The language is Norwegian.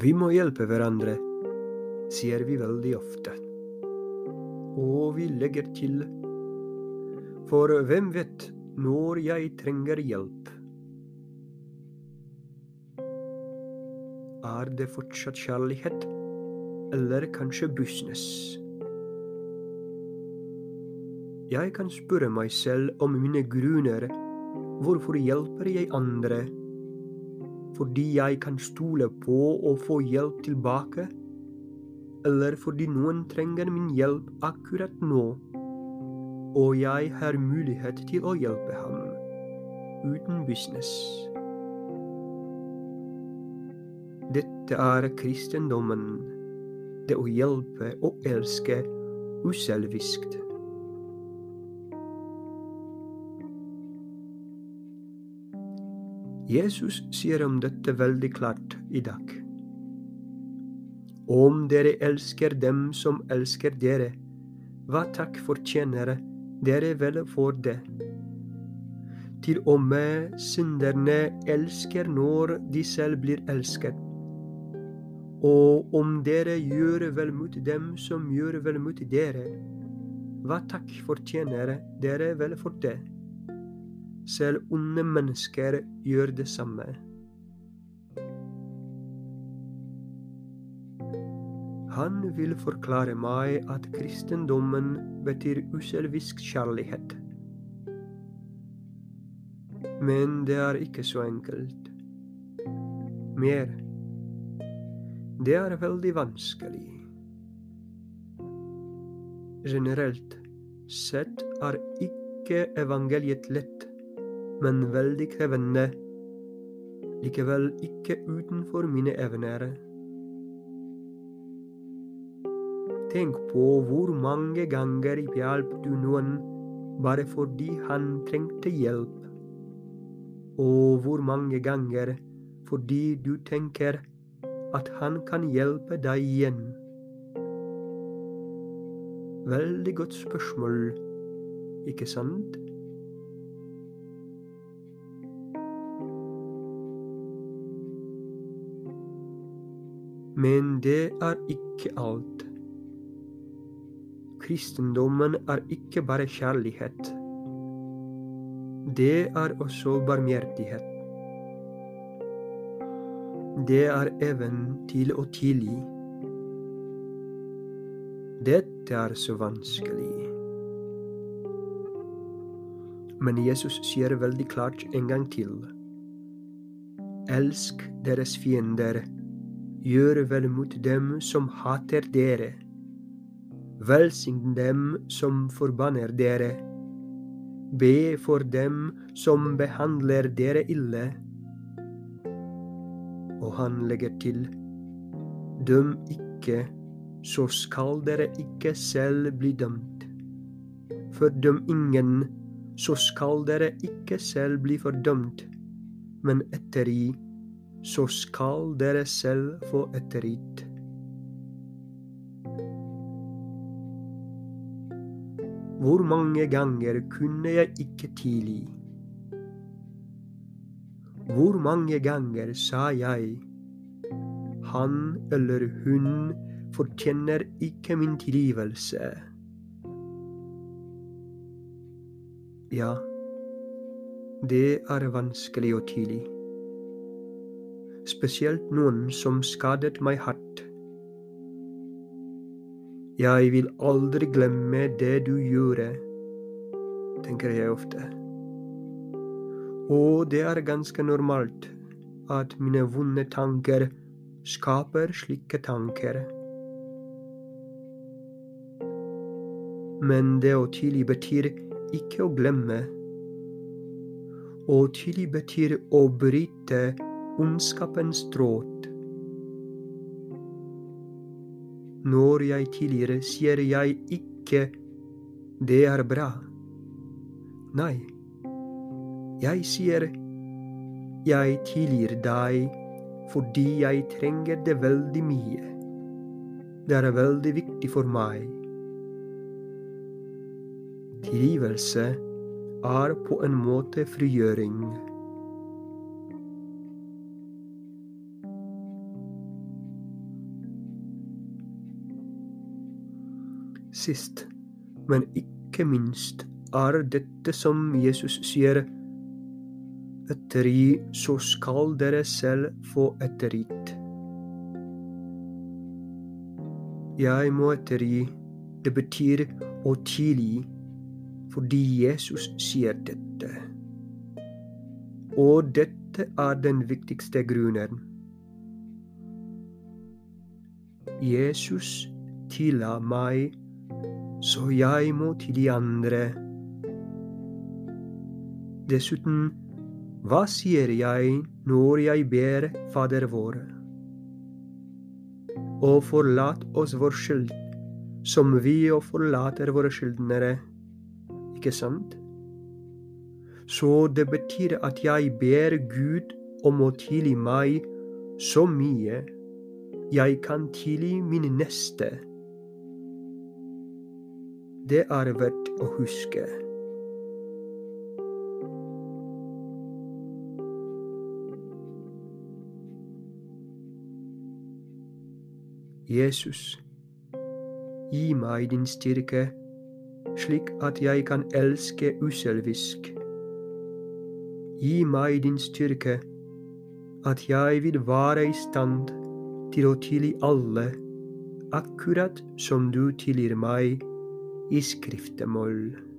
Vi må hjelpe hverandre, sier vi veldig ofte. Og vi legger til For hvem vet når jeg trenger hjelp? Er det fortsatt kjærlighet, eller kanskje business? Jeg kan spørre meg selv om mine grunner. Hvorfor hjelper jeg andre? Fordi jeg kan stole på å få hjelp tilbake? Eller fordi noen trenger min hjelp akkurat nå, og jeg har mulighet til å hjelpe ham, uten business? Dette er kristendommen, det å hjelpe og elske uselviskt. Jesus sier om dette veldig klart i dag. Om dere elsker dem som elsker dere, hva takk fortjener dere vel for det? Til og med synderne elsker når de selv blir elsket. Og om dere gjør vel mot dem som gjør vel mot dere, hva takk fortjener dere vel for det? Selv onde mennesker gjør det samme. Han vil forklare meg at kristendommen betyr uselvisk kjærlighet. Men det er ikke så enkelt. Mer. Det er veldig vanskelig. Generelt sett er ikke evangeliet lett men veldig krevende, likevel ikke utenfor mine evner. Tenk på hvor mange ganger hjalp du noen bare fordi han trengte hjelp, og hvor mange ganger fordi du tenker at han kan hjelpe deg igjen. Veldig godt spørsmål, ikke sant? Men det er ikke alt. Kristendommen er ikke bare kjærlighet. Det er også barmhjertighet. Det er evnen til å tilgi. Dette er så vanskelig. Men Jesus sier veldig klart en gang til. Elsk deres fiender Gjør vel mot dem som hater dere. Velsign dem som forbanner dere. Be for dem som behandler dere ille. Og han legger til, døm ikke, så skal dere ikke selv bli dømt. Fordøm ingen, så skal dere ikke selv bli fordømt, men ettergi så skal dere selv få ettergitt. Hvor mange ganger kunne jeg ikke tilgi? Hvor mange ganger sa jeg han eller hun fortjener ikke min tilgivelse? Ja, det er vanskelig å tilgi spesielt noen som skadet meg hardt. Jeg vil aldri glemme det du gjorde, tenker jeg ofte. Og det er ganske normalt at mine vonde tanker skaper slike tanker. Men det å tilgi betyr ikke å glemme. Å tilgi betyr å bryte ondskapens tråd. Når jeg tilgir, sier jeg ikke 'det er bra'. Nei, jeg sier 'jeg tilgir deg fordi jeg trenger det veldig mye'. Det er veldig viktig for meg. Tilgivelse er på en måte frigjøring. Sist, men ikke minst, er dette som Jesus sier, ettergi, så skal dere selv få ettergitt. Jeg må ettergi, det betyr å tilgi, fordi Jesus sier dette. Og dette er den viktigste grunnen. Jesus tilla meg, så jeg må tilgi andre. Dessuten, hva sier jeg når jeg ber Fader vår? Og forlat oss vår skyld, som vi og forlater våre skyldnere. Ikke sant? Så det betyr at jeg ber Gud om å tilgi meg så mye jeg kan tilgi min neste. Det er verdt å huske. Jesus, gi meg din styrke, slik at jeg kan elske uselvisk. Gi meg din styrke, at jeg vil være i stand til å tilgi alle, akkurat som du tilgir meg i skriftemål.